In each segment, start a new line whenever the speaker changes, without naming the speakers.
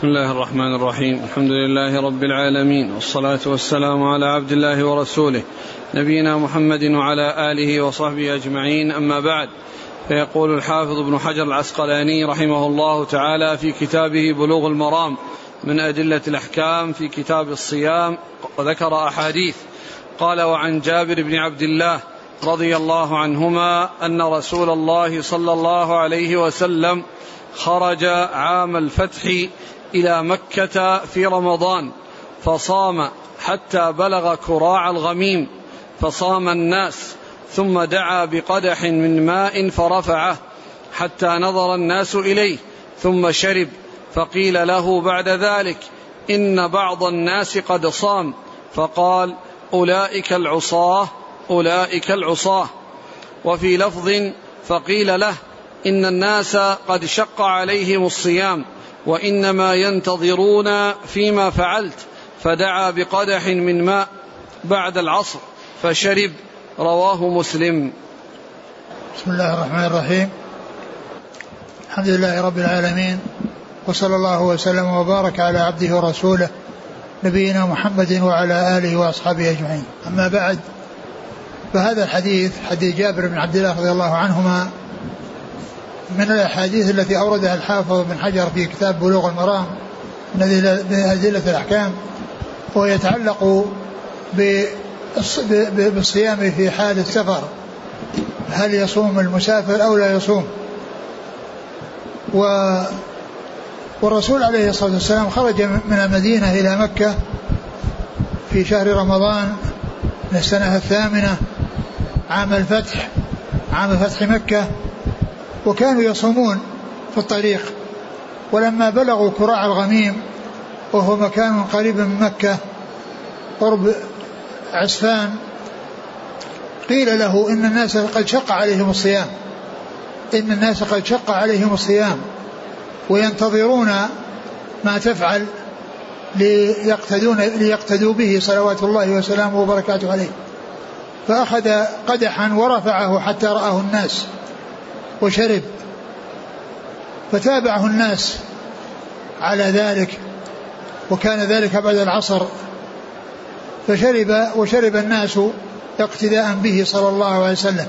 بسم الله الرحمن الرحيم. الحمد لله رب العالمين والصلاة والسلام على عبد الله ورسوله نبينا محمد وعلى آله وصحبه أجمعين. أما بعد فيقول الحافظ ابن حجر العسقلاني رحمه الله تعالى في كتابه بلوغ المرام من أدلة الأحكام في كتاب الصيام وذكر أحاديث. قال وعن جابر بن عبد الله رضي الله عنهما أن رسول الله صلى الله عليه وسلم خرج عام الفتح إلى مكة في رمضان فصام حتى بلغ كراع الغميم فصام الناس ثم دعا بقدح من ماء فرفعه حتى نظر الناس إليه ثم شرب فقيل له بعد ذلك إن بعض الناس قد صام فقال أولئك العصاة أولئك العصاة. وفي لفظ فقيل له إن الناس قد شق عليهم الصيام وإنما ينتظرون فيما فعلت فدعا بقدح من ماء بعد العصر فشرب رواه مسلم.
بسم الله الرحمن الرحيم. الحمد لله رب العالمين وصلى الله وسلم وبارك على عبده ورسوله نبينا محمد وعلى آله وأصحابه أجمعين. أما بعد فهذا الحديث حديث جابر بن عبد الله رضي الله عنهما من الأحاديث التي أوردها الحافظ بن حجر في كتاب بلوغ المرام من ادله الأحكام ويتعلق بالصيام في حال السفر. هل يصوم المسافر أو لا يصوم؟ والرسول عليه الصلاة والسلام خرج من المدينة إلى مكة في شهر رمضان من السنة الثامنة عام الفتح عام فتح مكة. وكانوا يصومون في الطريق. ولما بلغوا كراع الغميم وهو مكان قريب من مكة قرب عسفان قيل له إن الناس قد شق عليهم الصيام. إن الناس قد شق عليهم الصيام. وينتظرون ما تفعل ليقتدون ليقتدوا به صلوات الله وسلامه وبركاته عليه. فأخذ قدحا ورفعه حتى رآه الناس. وشرب فتابعه الناس على ذلك وكان ذلك بعد العصر فشرب وشرب الناس اقتداء به صلى الله عليه وسلم.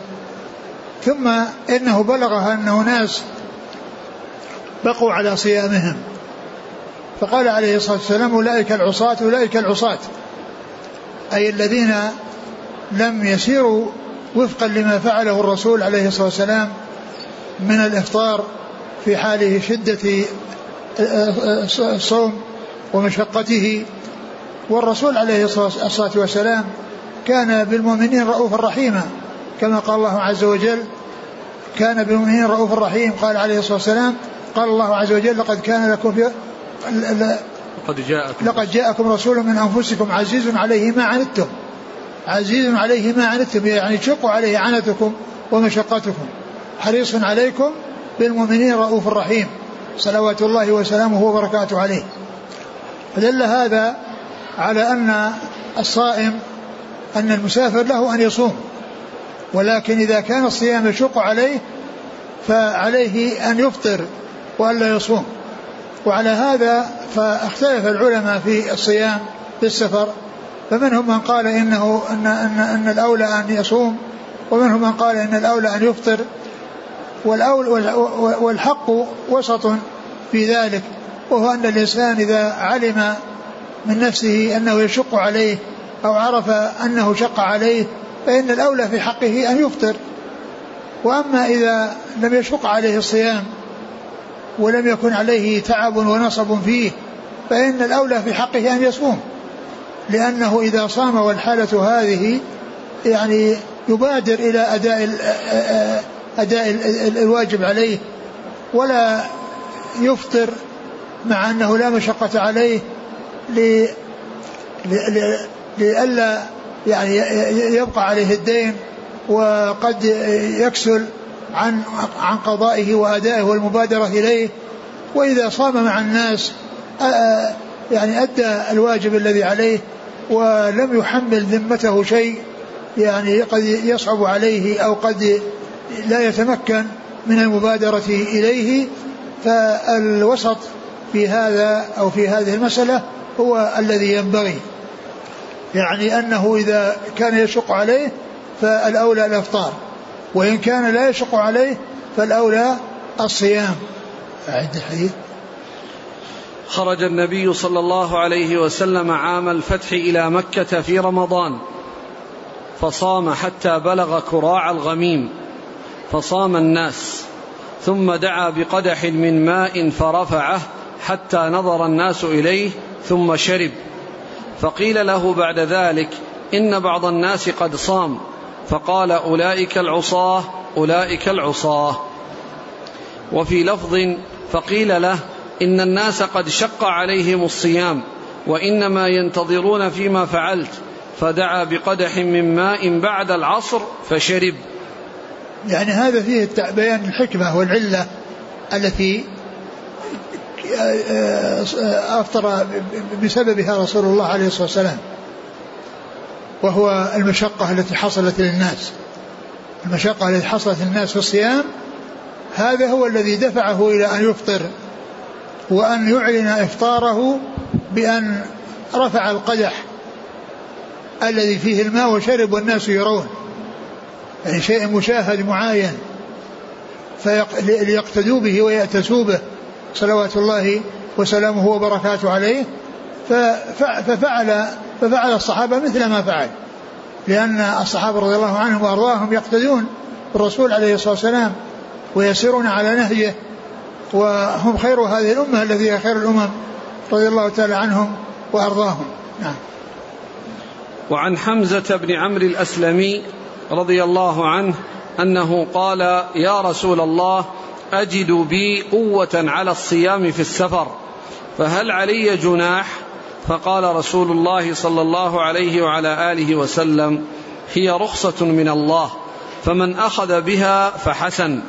ثم إنه بلغها انه ناس بقوا على صيامهم. فقال عليه الصلاة والسلام أولئك العصاة أولئك العصاة. أي الذين لم يسيروا وفقا لما فعله الرسول عليه الصلاة والسلام من الإفطار في حال شدة الصوم ومشقته. والرسول عليه الصلاه والسلام كان بالمؤمنين رؤوفا رحيما كما قال الله عز وجل كان بالمؤمنين رؤوفا رحيم. قال عليه الصلاة والسلام قال الله عز وجل لقد كان لكم في
لقد جاءكم
لقد جاءكم رسول من أنفسكم عزيز عليه ما عنتم. عزيز عليه ما عنتم يعني شق عليه عنتكم ومشقتكم. حريص عليكم بالمؤمنين رؤوف رحيم. صلوات الله وسلامه وبركاته عليه. فدل هذا على أن الصائم أن المسافر له أن يصوم. ولكن إذا كان الصيام يشق عليه فعليه أن يفطر وألا يصوم. وعلى هذا فاختلف العلماء في الصيام في السفر فمنهم من قال إنه أن, أن, أن الأولى أن يصوم ومنهم من قال إن الأولى أن يفطر. والحق وسط في ذلك وهو أن الإنسان إذا علم من نفسه أنه يشق عليه أو عرف أنه شق عليه فإن الأولى في حقه أن يفطر. وأما إذا لم يشق عليه الصيام ولم يكن عليه تعب ونصب فيه فإن الأولى في حقه أن يصوم. لأنه إذا صام والحالة هذه يعني يبادر إلى أداء أداء الواجب عليه ولا يفطر مع أنه لا مشقة عليه لئلا يعني يبقى عليه الدين وقد يكسل عن عن قضائه وأدائه والمبادرة إليه. وإذا صام مع الناس يعني أدى الواجب الذي عليه ولم يحمل ذمته شيء يعني قد يصعب عليه أو قد لا يتمكن من المبادرة إليه فالوسط في هذا أو في هذه المسألة هو الذي ينبغي. يعني أنه إذا كان يشق عليه فالأولى الإفطار وإن كان لا يشق عليه فالأولى الصيام. أعد الحديث.
خرج النبي صلى الله عليه وسلم عام الفتح إلى مكة في رمضان فصام حتى بلغ كراع الغميم. فصام الناس ثم دعا بقدح من ماء فرفعه حتى نظر الناس إليه ثم شرب. فقيل له بعد ذلك إن بعض الناس قد صام فقال أولئك العصاة أولئك العصاة. وفي لفظ فقيل له إن الناس قد شق عليهم الصيام وإنما ينتظرون فيما فعلت فدعا بقدح من ماء بعد العصر فشرب.
يعني هذا فيه بيان الحكمة والعلة التي أفطر بسببها رسول الله عليه الصلاة والسلام. وهو المشقة التي حصلت للناس. المشقة التي حصلت للناس في الصيام هذا هو الذي دفعه إلى أن يفطر وأن يعلن إفطاره بأن رفع القدح الذي فيه الماء وشرب والناس يرون. يعني شيء مشاهد معاين ليقتدوا به ويأتسوا به صلوات الله وسلامه وبركاته عليه. ففعل ففعل الصحابة مثل ما فعل لأن الصحابة رضي الله عنهم وأرضاهم يقتدون بالرسول عليه الصلاة والسلام ويسيرون على نهجه وهم خير هذه الأمة الذي هي خير الأمم رضي الله تعالى عنهم وأرضاهم. نعم.
وعن حمزة بن عمرو الأسلمي رضي الله عنه أنه قال يا رسول الله أجد بي قوة على الصيام في السفر فهل علي جناح؟ فقال رسول الله صلى الله عليه وعلى آله وسلم هي رخصة من الله فمن أخذ بها فحسن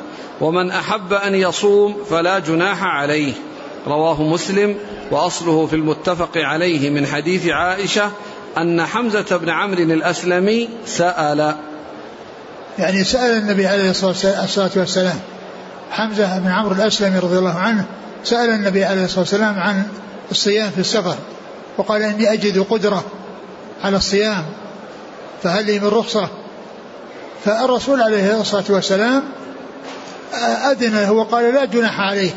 ومن أحب أن يصوم فلا جناح عليه. رواه مسلم وأصله في المتفق عليه من حديث عائشة أن حمزة بن عمرو الأسلمي سأل
يعني سأل النبي عليه الصلاة والسلام حمزة بن عمرو الأسلمي رضي الله عنه سأل النبي عليه الصلاة والسلام عن الصيام في السفر وقال إني أجد قدرة على الصيام فهل لي من رخصة؟ فالرسول عليه الصلاة والسلام أذن له وقال لا جناح عليه.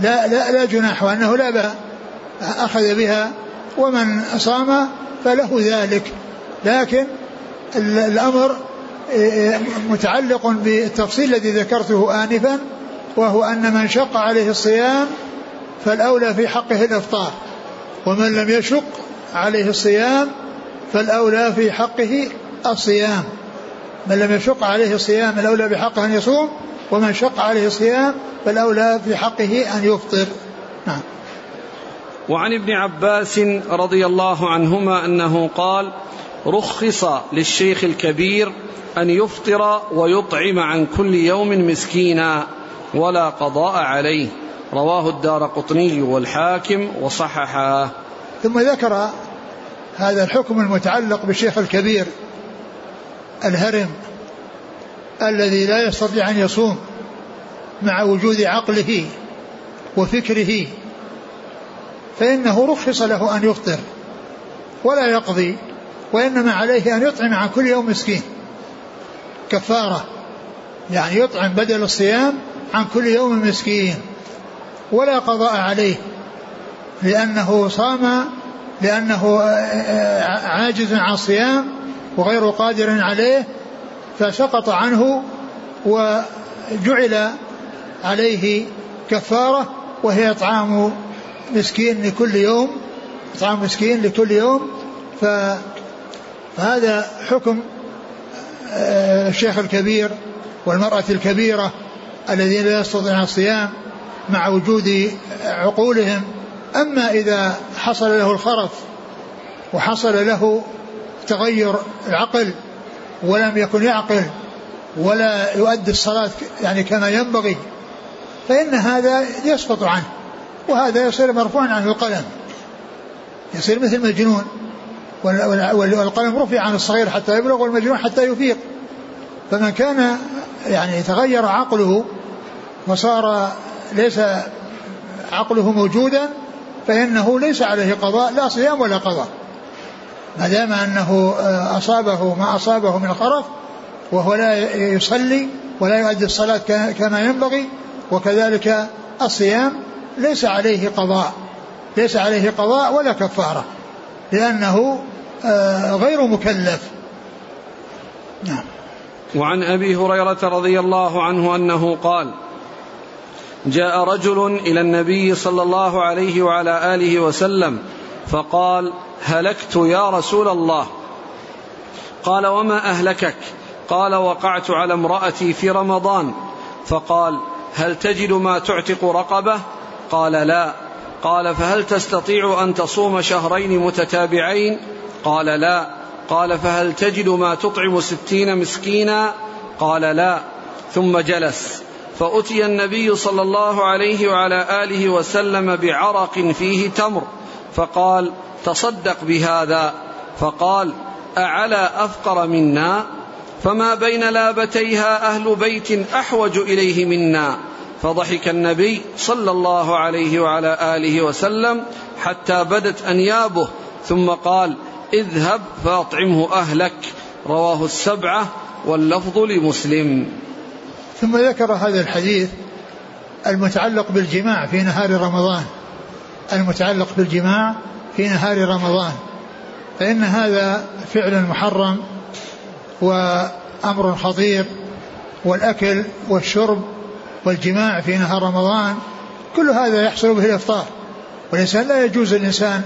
لا لا لا جناح وأنه لا أخذ بها ومن صام فله ذلك. لكن الأمر متعلق بالتفصيل الذي ذكرته آنفا وهو أن من شق عليه الصيام فالأولى في حقه الإفطار ومن لم يشق عليه الصيام فالأولى في حقه الصيام. من لم يشق عليه الصيام الأولى بحقه أن يصوم ومن شق عليه الصيام فالأولى في حقه أن يفطر. نعم.
وعن ابن عباس رضي الله عنهما أنه قال رخص للشيخ الكبير أن يفطر ويطعم عن كل يوم مسكينا ولا قضاء عليه. رواه الدار قطني والحاكم وصححاه
ثم ذكر هذا الحكم المتعلق بالشيخ الكبير الهرم الذي لا يستطيع أن يصوم مع وجود عقله وفكره فإنه رخص له أن يفطر ولا يقضي وإنما عليه أن يطعم عن كل يوم مسكين. كفارة. يعني يطعم بدل الصيام عن كل يوم مسكين. ولا قضاء عليه. لأنه صام لأنه عاجز عن الصيام وغير قادر عليه فسقط عنه وجعل عليه كفارة وهي إطعام مسكين لكل يوم إطعام مسكين لكل يوم فهذا حكم آه، الشيخ الكبير والمرأة الكبيرة الذين لا يستطيعون الصيام مع وجود عقولهم. أما إذا حصل له الخرف وحصل له تغير العقل ولم يكن يعقل ولا يؤدي الصلاة يعني كما ينبغي فإن هذا يسقط عنه وهذا يصير مرفوعا عنه القلم يصير مثل مجنون والقلم رفع عن الصغير حتى يبلغ والمجنون حتى يفيق. فمن كان يعني تغير عقله وصار ليس عقله موجودا فإنه ليس عليه قضاء لا صيام ولا قضاء. ما دام أنه أصابه ما أصابه من الخرف وهو لا يصلي ولا يؤدي الصلاة كما ينبغي وكذلك الصيام ليس عليه قضاء ليس عليه قضاء ولا كفارة لأنه غير مكلف.
نعم. وعن أبي هريرة رضي الله عنه أنه قال جاء رجل إلى النبي صلى الله عليه وعلى آله وسلم فقال هلكت يا رسول الله. قال وما أهلكك؟ قال وقعت على امرأتي في رمضان. فقال هل تجد ما تعتق رقبة؟ قال لا. قال فهل تستطيع أن تصوم شهرين متتابعين؟ قال لا. قال فهل تجد ما تطعم ستين مسكينا؟ قال لا. ثم جلس. فأتي النبي صلى الله عليه وعلى آله وسلم بعرق فيه تمر. فقال تصدق بهذا. فقال أعلى أفقر منا؟ فما بين لابتيها أهل بيت أحوج إليه منا. فضحك النبي صلى الله عليه وعلى آله وسلم حتى بدت أنيابه. ثم قال اذهب فأطعمه أهلك. رواه السبعة واللفظ لمسلم.
ثم ذكر هذا الحديث المتعلق بالجماع في نهار رمضان. المتعلق بالجماع في نهار رمضان. فإن هذا فعل محرم وأمر خطير والأكل والشرب والجماع في نهار رمضان كل هذا يحصل به الإفطار. والإنسان لا يجوز الإنسان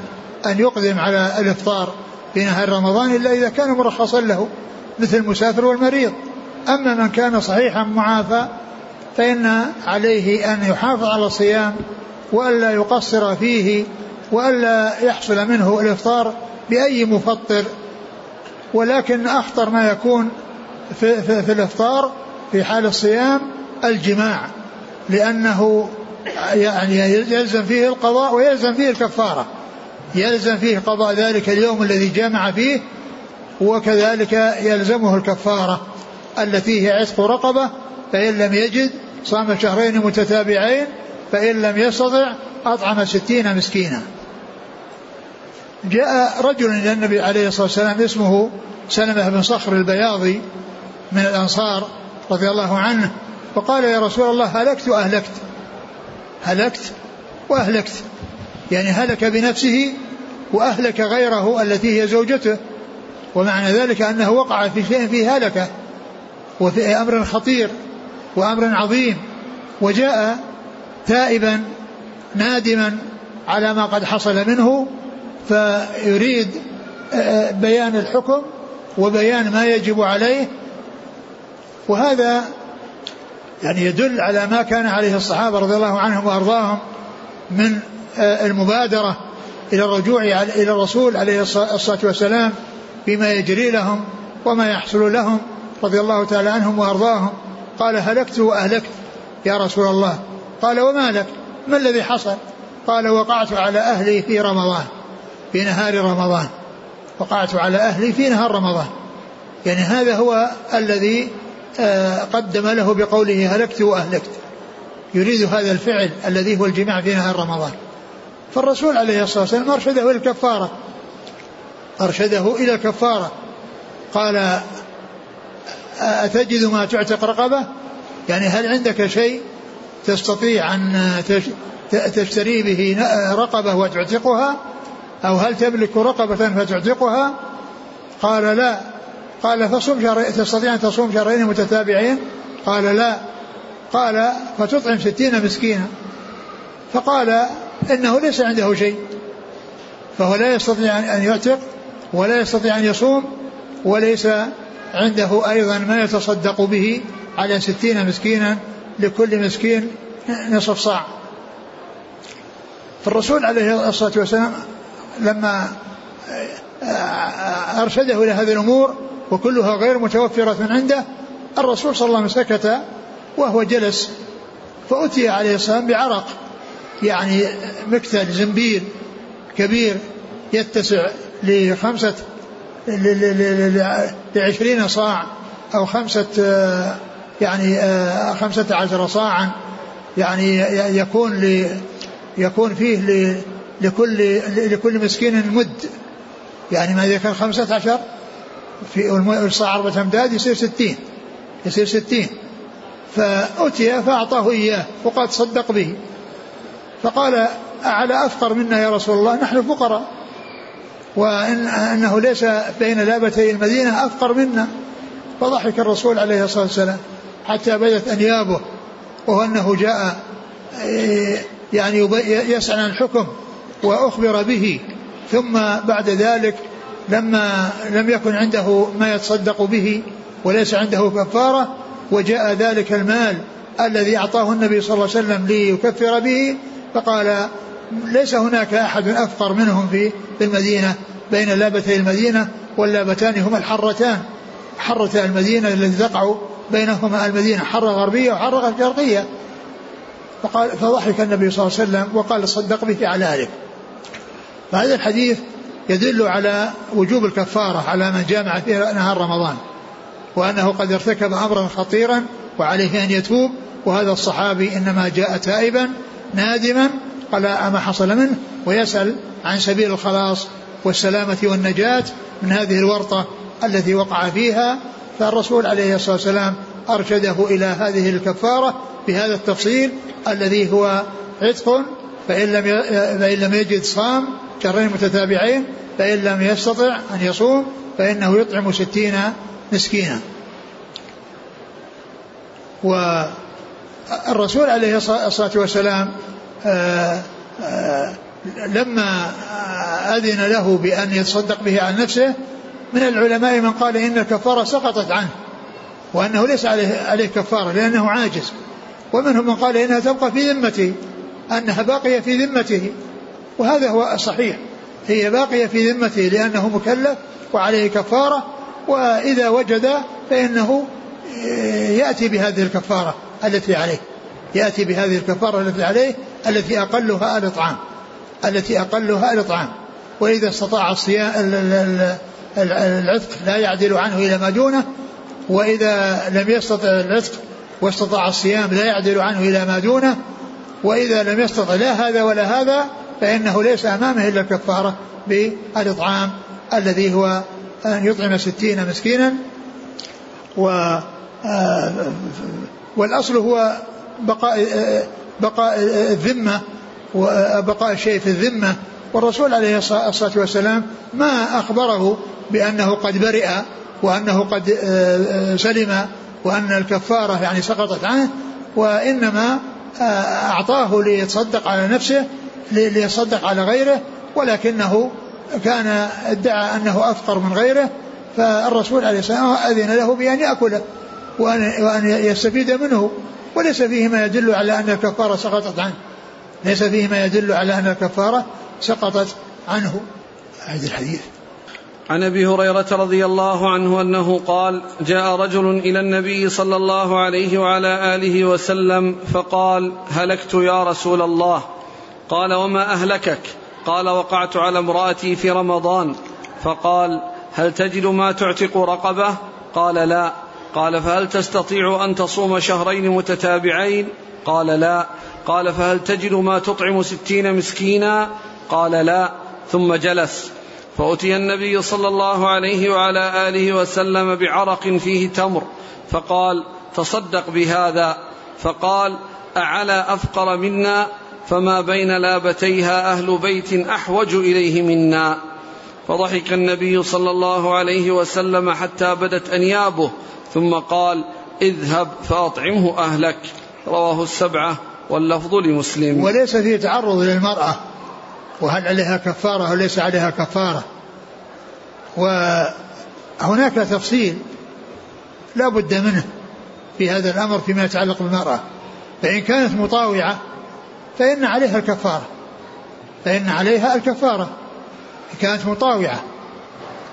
أن يقدم على الإفطار. في نهار رمضان إلا إذا كان مرخصا له مثل المسافر والمريض. أما من كان صحيحا معافى فإن عليه أن يحافظ على الصيام وألا يقصر فيه وألا يحصل منه الإفطار بأي مفطر. ولكن أخطر ما يكون في, في, في الإفطار في حال الصيام الجماع لأنه يعني يلزم فيه القضاء ويلزم فيه الكفارة. يلزم فيه قضاء ذلك اليوم الذي جامع فيه وكذلك يلزمه الكفارة التي هي عتق رقبة فإن لم يجد صام شهرين متتابعين فإن لم يستطع أطعم ستين مسكينا. جاء رجل إلى النبي عليه الصلاة والسلام اسمه سلمة بن صخر البياضي من الأنصار رضي الله عنه وقال يا رسول الله هلكت وأهلكت؟ هلكت وأهلكت. يعني هلك بنفسه وأهلك غيره التي هي زوجته. ومعنى ذلك أنه وقع في شيء فيه هلكة وفي أمر خطير وأمر عظيم وجاء تائبا نادما على ما قد حصل منه فيريد آه، بيان الحكم وبيان ما يجب عليه. وهذا يعني يدل على ما كان عليه الصحابة رضي الله عنهم وأرضاهم من آه، المبادرة إلى الرجوع إلى الرسول عليه الصلاة والسلام بما يجري لهم وما يحصل لهم رضي الله تعالى عنهم وأرضاهم. قال هلكت وأهلكت يا رسول الله. قال وما لك؟ ما الذي حصل؟ قال وقعت على أهلي في رمضان في نهار رمضان وقعت على أهلي في نهار رمضان. يعني هذا هو الذي آه، قدم له بقوله هلكت وأهلكت. يريد هذا الفعل الذي هو الجماع في نهار رمضان. فالرسول عليه الصلاة والسلام أرشده إلى الكفارة. أرشده إلى الكفارة. قال أتجد ما تعتق رقبة؟ يعني هل عندك شيء تستطيع أن تشتري به رقبة وتعتقها؟ أو هل تملك رقبة فتعتقها؟ قال لا. قال فصوم شهرين تستطيع أن تصوم شهرين متتابعين؟ قال لا. قال فتطعم ستين مسكينا. فقال إنه ليس عنده شيء. فهو لا يستطيع أن يعتق ولا يستطيع أن يصوم وليس عنده أيضا ما يتصدق به على ستين مسكينا لكل مسكين نصف صاع. فالرسول عليه الصلاة والسلام لما أرشده إلى هذه الأمور وكلها غير متوفرة من عنده الرسول صلى الله عليه وسلم سكت وهو جلس فأتي عليه السلام بعرق. يعني مكتل زنبيل كبير يتسع لخمسة لعشرين صاع أو خمسة يعني خمسة عشر صاعا يعني يكون يكون فيه لكل لكل مسكين مد. يعني ما إذا كان خمسة عشر في الصاع أربعة أمداد يصير ستين يصير ستين. فأتي فأعطاه إياه وقد صدق به. فقال أعلى أفقر منا يا رسول الله؟ نحن فقراء. وإن أنه ليس بين لابتي المدينة أفقر منا. فضحك الرسول عليه الصلاة والسلام حتى بدت أنيابه وهو أنه جاء يعني يسأل عن الحكم وأخبر به. ثم بعد ذلك لما لم يكن عنده ما يتصدق به وليس عنده كفارة وجاء ذلك المال الذي أعطاه النبي صلى الله عليه وسلم ليكفر به. فقال ليس هناك أحد أفقر منهم في المدينة بين لابتي المدينة واللابتان هما الحرتان. حرة المدينة التي تقع بينهما المدينة حرة غربية وحرة شرقية. فقال فضحك النبي صلى الله عليه وسلم وقال صدق به على ذلك. فهذا الحديث يدل على وجوب الكفارة على من جامع في نهار رمضان وأنه قد ارتكب أمرا خطيرا وعليه أن يتوب وهذا الصحابي إنما جاء تائبا نادما على ما حصل منه ويسأل عن سبيل الخلاص والسلامة والنجاة من هذه الورطة التي وقع فيها فالرسول عليه الصلاة والسلام أرشده إلى هذه الكفارة بهذا التفصيل الذي هو عتق فإن لم فإن لم يجد صام شهرين متتابعين فإن لم يستطع أن يصوم فإنه يطعم ستين مسكينا. والرسول عليه الصلاة والسلام آه، آه، لما أذن له بأن يتصدق به عن نفسه من العلماء من قال إن الكفارة سقطت عنه وأنه ليس عليه, عليه كفارة لأنه عاجز. ومنهم من قال إنها تبقى في ذمته أنها باقية في ذمته وهذا هو الصحيح. هي باقية في ذمته لأنه مكلف وعليه كفارة وإذا وجد فإنه يأتي بهذه الكفارة. التي عليه. يأتي بهذه الكفارة التي عليه التي أقلها الإطعام التي أقلها الإطعام وإذا استطاع الصيام العتق لا يعدل عنه إلى ما دونه. وإذا لم يستطع العتق واستطاع الصيام لا يعدل عنه إلى ما دونه. وإذا لم يستطع لا هذا ولا هذا فإنه ليس أمامه إلا الكفارة بالإطعام الذي هو أن يطعم ستين مسكينا. و آه، والأصل هو بقاء بقاء الذمة وبقاء الشيء في الذمة. والرسول عليه الصلاة والسلام ما أخبره بأنه قد برئ وأنه قد آه، سلم وأن الكفارة يعني سقطت عنه وإنما آه، أعطاه ليتصدق على نفسه ليصدق على غيره ولكنه كان ادعى أنه أفقر من غيره. فالرسول عليه الصلاة والسلام أذن له بأن يأكله. وأن, وأن يستفيد منه. وليس فيه ما يدل على أن الكفارة سقطت عنه. ليس فيه ما يدل على أن الكفارة سقطت عنه. هذا الحديث.
عن أبي هريرة رضي الله عنه أنه قال جاء رجل إلى النبي صلى الله عليه وعلى آله وسلم فقال هلكت يا رسول الله. قال وما أهلكك؟ قال وقعت على امرأتي في رمضان. فقال هل تجد ما تعتق رقبة؟ قال لا. قال فهل تستطيع أن تصوم شهرين متتابعين؟ قال لا. قال فهل تجد ما تطعم ستين مسكينا؟ قال لا. ثم جلس. فأتي النبي صلى الله عليه وعلى آله وسلم بعرق فيه تمر. فقال تصدق بهذا. فقال أعلى أفقر منا؟ فما بين لابتيها أهل بيت أحوج إليه منا. فضحك النبي صلى الله عليه وسلم حتى بدت أنيابه ثم قال اذهب فأطعمه أهلك. رواه السبعة واللفظ لمسلم.
وليس فيه تعرض للمرأة وهل عليها كفارة أو ليس عليها كفارة. وهناك تفصيل لا بد منه في هذا الأمر فيما يتعلق بالمرأة. فإن كانت مطاوعة فإن عليها الكفارة. فإن عليها الكفارة. كانت مطاوعة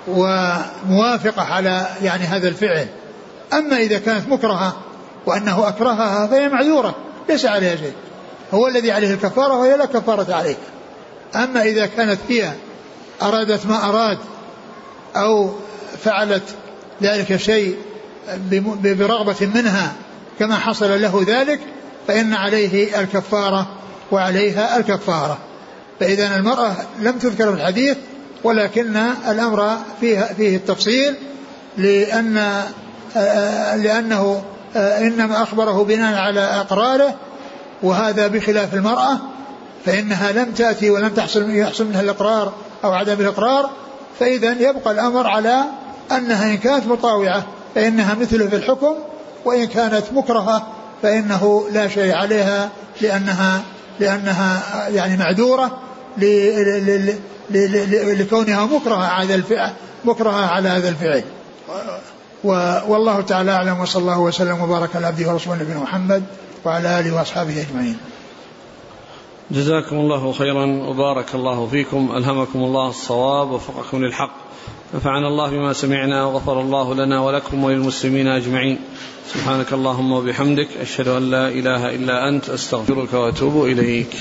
وموافقة على يعني هذا الفعل. أما إذا كانت مكرهة وأنه أكرهها فهي معذورة ليس عليها شيء. هو الذي عليه الكفارة وهي لا كفارة عليه أما إذا كانت هي أرادت ما أراد أو فعلت ذلك الشيء برغبة منها كما حصل له ذلك فإن عليه الكفارة وعليها الكفارة. فإذا المرأة لم تذكر في الحديث ولكن الأمر فيه, فيه التفصيل لأن لأنه إنما أخبره بناء على أقراره وهذا بخلاف المرأة فإنها لم تأتي ولم تحصل يحصل منها الإقرار أو عدم الإقرار فإذا يبقى الأمر على أنها إن كانت مطاوعة فإنها مثله في الحكم وإن كانت مكرهة فإنه لا شيء عليها لأنها لأنها يعني معذورة لكونها مكرهة على مكرهة على هذا الفعل. والله تعالى أعلم وصلى الله وسلم وبارك على عبده ورسوله نبينا محمد وعلى آله وأصحابه أجمعين.
جزاكم الله خيرا وبارك الله فيكم ألهمكم الله الصواب وفقكم للحق. نفعنا الله بما سمعنا وغفر الله لنا ولكم وللمسلمين أجمعين. سبحانك اللهم وبحمدك أشهد أن لا إله إلا أنت أستغفرك وأتوب إليك.